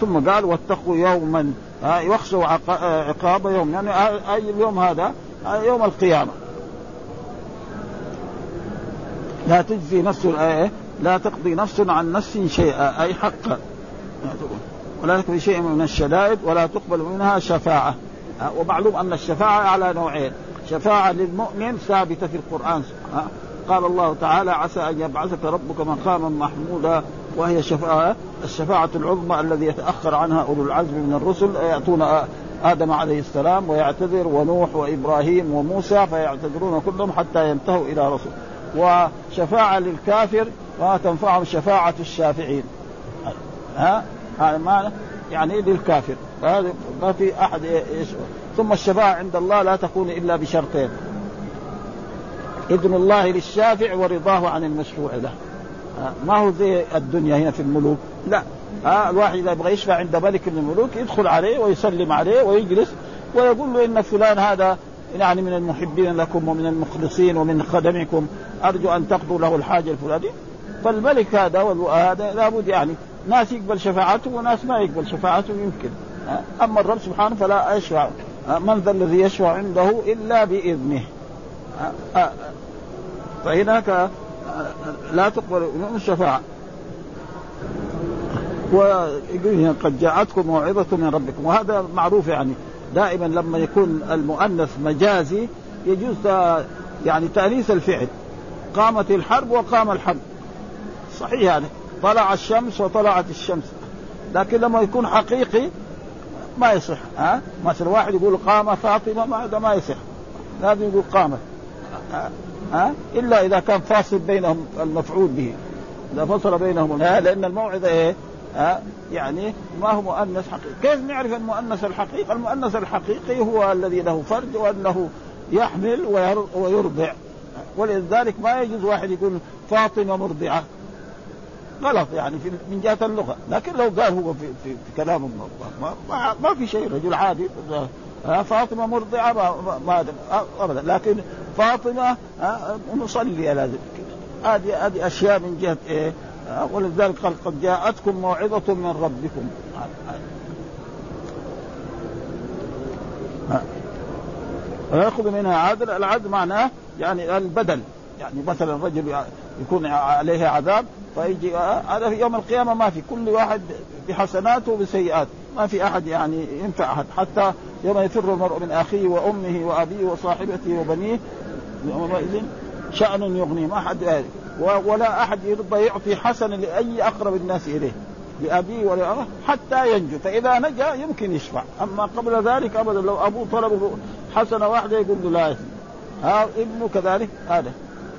Speaker 1: ثم قال واتقوا يوما آه يخشوا عقاب يوم. يعني أي اليوم هذا؟ يوم القيامة. لا تجزي نفس لا تقضي نفس عن نفس شيئا أي حقا. ولا تقضي شيء من الشدائد ولا تقبل منها شفاعة. ومعلوم أن الشفاعة على نوعين. شفاعة للمؤمن ثابتة في القرآن. قال الله تعالى عسى أن يبعثك ربك مقاما محمودا وهي شفاعة الشفاعة العظمى الذي يتأخر عنها أولو العزم من الرسل. يأتون آدم عليه السلام ويعتذر ونوح وإبراهيم وموسى فيعتذرون كلهم حتى ينتهوا إلى رسول. وشفاعة للكافر ما تنفعهم شفاعة الشافعين. ها؟ هذا معنى يعني للكافر. فهذا ما في أحد يشفع. ثم الشفاعة عند الله لا تكون إلا بشرطين. إذن الله للشافع ورضاه عن المشفوع له. ما هو زي الدنيا هنا في الملوك؟ لا. ها؟ الواحد إذا يبغى يشفع عند ملك من الملوك يدخل عليه ويسلم عليه ويجلس ويقول له إن فلان هذا يعني من المحبين لكم ومن المخلصين ومن خدمكم. أرجو أن تقضوا له الحاجة الفلانية. فالملك هذا هذا لابد يعني ناس يقبل شفاعته وناس ما يقبل شفاعته يمكن. أما الرب سبحانه فلا يشفع. من ذا الذي يشفع عنده إلا بإذنه. فهناك لا تقبل الشفاعة. ويقول قد جاءتكم موعظة من ربكم. وهذا معروف يعني. دائما لما يكون المؤنث مجازي يجوز يعني تأنيث الفعل. قامت الحرب وقام الحرب. صحيح يعني. طلع الشمس وطلعت الشمس. لكن لما يكون حقيقي ما يصح. ها؟ مثلا واحد يقول قام فاطمة ما هذا ما يصح. لازم يقول قامت ها؟ إلا إذا كان فاصل بينهم المفعول به. اذا فصل بينهم. لأن الموعظة إيه؟ ها؟ يعني ما هو مؤنث حقيقي. كيف نعرف المؤنث الحقيقي؟ المؤنث الحقيقي هو الذي له فرد وأنه يحمل ويرضع. ولذلك ما يجوز واحد يقول فاطمة مرضعة. غلط يعني في من جهة اللغة. لكن لو قال هو في, في, في كلام ما, ما, ما في شيء رجل عادي. فاطمة مرضعة ما, ما أبدا. لكن فاطمة نصلي على هذه هذه أشياء من جهة إيه؟ ولذلك قال قد جاءتكم موعظة من ربكم. ويأخذ منها عدل العدل معناه يعني البدل. يعني مثلا رجل يكون عليه عذاب فيجي هذا في يوم القيامة ما في كل واحد بحسناته وبسيئات. ما في أحد يعني ينفع أحد. حتى يوم يفر المرء من أخيه وأمه وأبيه وصاحبته وبنيه يومئذ شأن يغنيه. ما يعني ولا أحد يرضى يعطي حسنه لأي أقرب الناس إليه لأبيه ولا حتى ينجو. فإذا نجا يمكن يشفع. أما قبل ذلك أبدا لو أبوه طلب حسنه واحدة يقول له لا. ها ابنه كذلك هذا.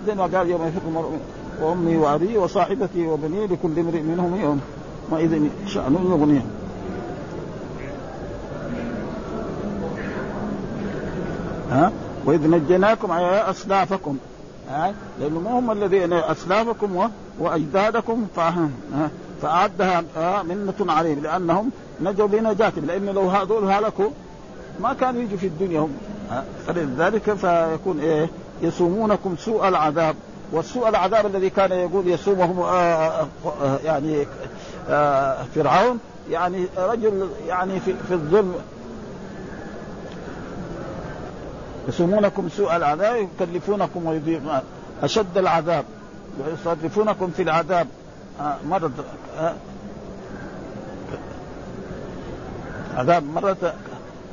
Speaker 1: زي ما قال يوم يفق المرء وأمي وابي وصاحبتي وبني لكل امرئ منهم يوم واذا شأن يغنيه. ها؟ وإذ نجيناكم على اسلافكم لأنه ما هم الذين اسلافكم وأجدادكم فأعدها منة عليهم لأنهم نجوا بنجاتهم لأن لو هذول هلكوا ما كانوا يجوا في الدنيا هم فلذلك فيكون إيه؟ يصومونكم سوء العذاب والسوء العذاب الذي كان يقول يصومهم آه آه يعني آه فرعون يعني رجل يعني في, في الظلم. يسومونكم سوء العذاب يكلفونكم ويضيقون أشد العذاب. ويصرفونكم في العذاب. آه، مرة آه، عذاب مرة.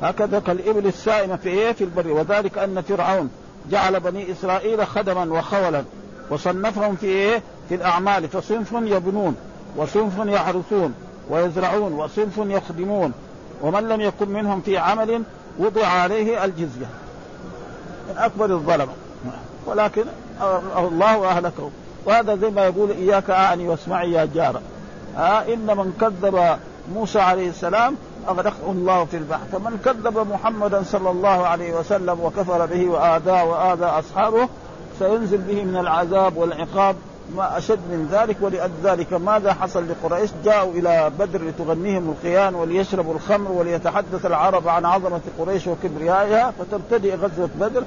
Speaker 1: هكذا كالإبل السائمة في إيه؟ في البر. وذلك أن فرعون جعل بني إسرائيل خدما وخولا وصنفهم في إيه؟ في الأعمال. فصنف يبنون وصنف يحرثون ويزرعون وصنف يخدمون. ومن لم يكن منهم في عمل وضع عليه الجزية. من أكبر الظلمه ولكن الله اهلكهم وهذا زي ما يقول إياك أعني واسمعي يا جارة. ها إن من كذب موسى عليه السلام أغرقه الله في البحر. فمن كذب محمدا صلى الله عليه وسلم وكفر به وآذاه وآذى أصحابه سينزل به من العذاب والعقاب. ما أشد من ذلك ولذلك ماذا حصل لقريش؟ جاءوا إلى بدر لتغنيهم القيان وليشربوا الخمر وليتحدث العرب عن عظمة قريش وكبريائها فتبتدئ غزوة بدر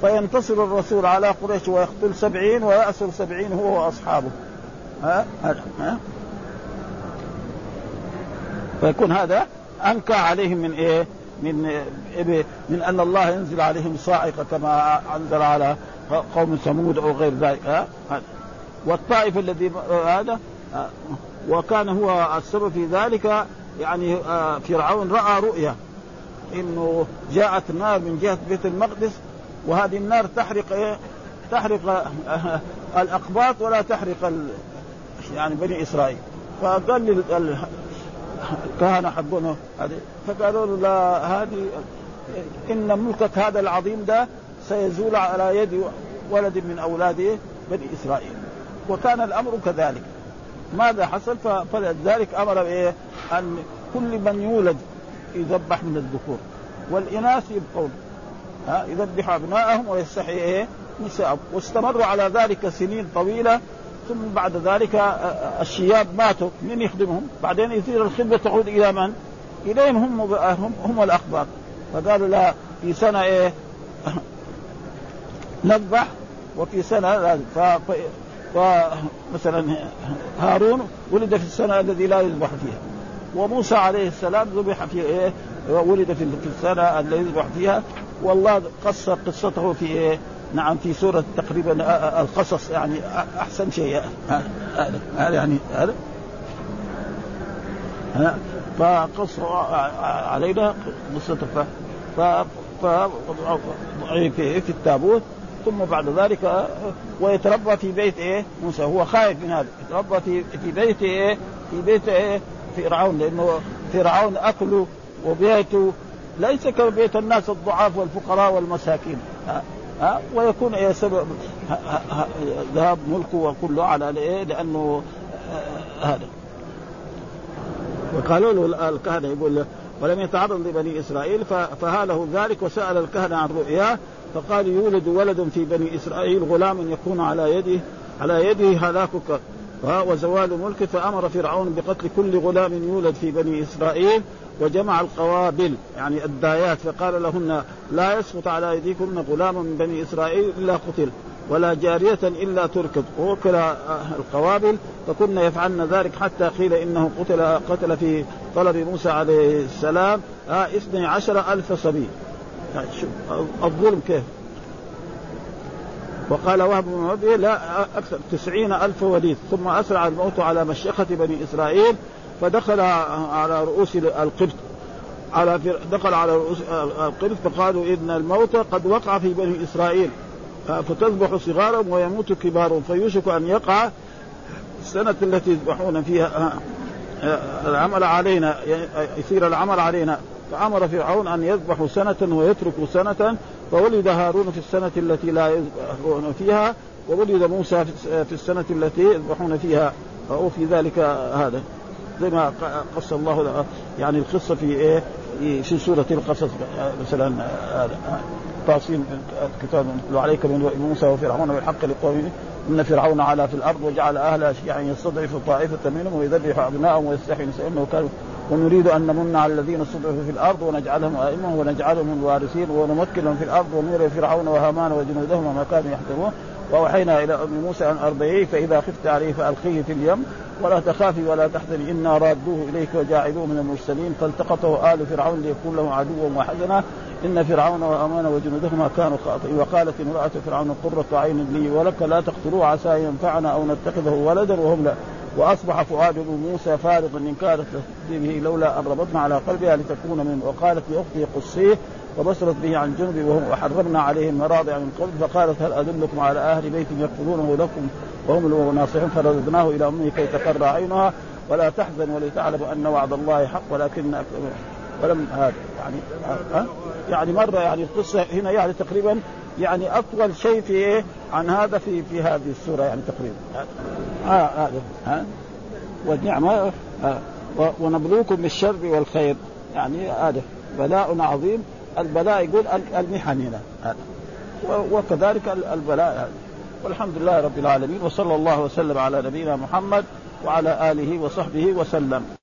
Speaker 1: فينتصر الرسول على قريش ويقتل سبعين ويأسر سبعين هو وأصحابه. ها؟ ها؟ فيكون هذا أنكى عليهم من إيه؟ من إيه من أن الله ينزل عليهم صاعقة كما أنزل على قوم ثمود أو غير ذلك. ها؟ والطائف الذي هذا وكان هو السبب في ذلك يعني آه، فرعون رأى رؤيا إنه جاءت نار من جهة بيت المقدس وهذه النار تحرق إيه؟ تحرق الأقباط ولا تحرق ال... يعني بني إسرائيل. فقال الكهنه حقونه هذه فقالوا له لا هذه إن ملكك هذا العظيم ده سيزول على يد ولد من أولاد بني إسرائيل. وكان الأمر كذلك. ماذا حصل؟ فلذلك أمر بإيه؟ أن كل من يولد يذبح من الذكور. والإناث يبقون. ها يذبح ابنائهم ويستحي إيه؟ نساءهم. واستمروا على ذلك سنين طويلة. ثم بعد ذلك الشياب ماتوا. من يخدمهم؟ بعدين يصير الخدمة تعود إلى من؟ إليهم هم هم, هم الأخبار. فقالوا لا في سنة إيه؟ نذبح وفي سنة لازم فمثلا هارون ولد في السنة الذي لا يذبح فيها. وموسى عليه السلام ذبح في إيه؟ ولد في السنة الذي يذبح فيها. والله قص قصته في إيه؟ نعم في سورة تقريبا القصص يعني أحسن شيء. هذا يعني هذا فقص علينا قصته. ف ف في, في التابوت. ثم بعد ذلك ويتربى في بيت إيه؟ موسى. هو خايف من هذا. يتربى في في بيت إيه؟ في بيت إيه؟ فرعون لأنه فرعون أكله وبيته ليس كبيت الناس الضعاف والفقراء والمساكين. ها, ها؟ ويكون إيه سبب؟ ذهاب ملكه وكله على إيه؟ لأنه هذا. وقالوا له الكهنة يقول ولم يتعرض لبني إسرائيل فهاله ذلك وسأل الكهنة عن رؤياه فقال يولد ولد في بني إسرائيل غلام يكون على يده على يده هلاكك. وزوال ملكه فأمر فرعون بقتل كل غلام يولد في بني إسرائيل وجمع القوابل يعني الدايات. فقال لهن لا يسقط على ايديكن غلام من بني إسرائيل إلا قتل ولا جارية إلا تركض. ووكل القوابل فكن يفعلن ذلك حتى قيل إنه قتل قتل في طلب موسى عليه السلام اثني عشر ألف صبي. يعني الظلم كيف؟ وقال وهب بن لا أكثر تسعين ألف وليد ثم أسرع الموت على مشيخة بني إسرائيل فدخل على رؤوس القبط. على دخل على رؤوس القبط فقالوا إن الموت قد وقع في بني إسرائيل. فتذبح صغارهم ويموت كبارهم فيوشك أن يقع السنة التي يذبحون فيها العمل علينا يصير العمل علينا. فأمر فرعون أن يذبحوا سنة ويتركوا سنة فولد هارون في السنة التي لا يذبحون فيها وولد موسى في السنة التي يذبحون فيها. وفي ذلك هذا. زي ما قص الله يعني القصة في إيه؟ في سورة القصص مثلا هذا. تفاصيل الكتاب نتلو عليك من موسى وفرعون بالحق لقوم إن فرعون علا في الأرض وجعل اهلها شيعا يستضعف طائفة منهم ويذبح ابنائهم ويستحيي نساءهم انه كان ونريد أن نمن على الذين استضعفوا في الأرض ونجعلهم أئمة ونجعلهم الوارثين ونمكن في الأرض ونري فرعون وهامان وجنودهم وما كانوا يحذرون. وأوحينا إلى أم موسى أن أرضعيه فإذا خفت عليه فألقيه في اليم. ولا تخافي ولا تحزني إنا رادوه إليك وجاعلوه من المرسلين. فالتقطه آل فرعون ليكون له عدوا وحزنا. إن فرعون وأمان وجنودهما كانوا خاطئين. وقالت امرأة فرعون قرة عين لي ولك لا تقتلوه عسى ينفعنا أو نتخذه ولدا وهم لا وأصبح فؤاد موسى فارغا ان كانت به لولا أن ربطنا على قلبها لتكون من وقالت لأخته قصيه وبصرت به عن جنب وهم وحرمنا عليهم مراضع من قبل فقالت هل أدلكم على أهل بيت يكفلونه لكم وهم له ناصحون فرددناه إلى أمه كي تقر عينها ولا تحزن ولتعلم أن وعد الله حق ولكن ولم هذا يعني ها؟ يعني مرة يعني القصة هنا يعني تقريبا يعني أطول شيء في إيه؟ عن هذا في في هذه السورة يعني تقريبا. ها هذا ها؟ والنعمة ونبلوكم بالشر والخير. يعني هذا بلاء عظيم. البلاء يقول المحن هنا وكذلك البلاء والحمد لله رب العالمين وصلى الله وسلم على نبينا محمد وعلى آله وصحبه وسلم.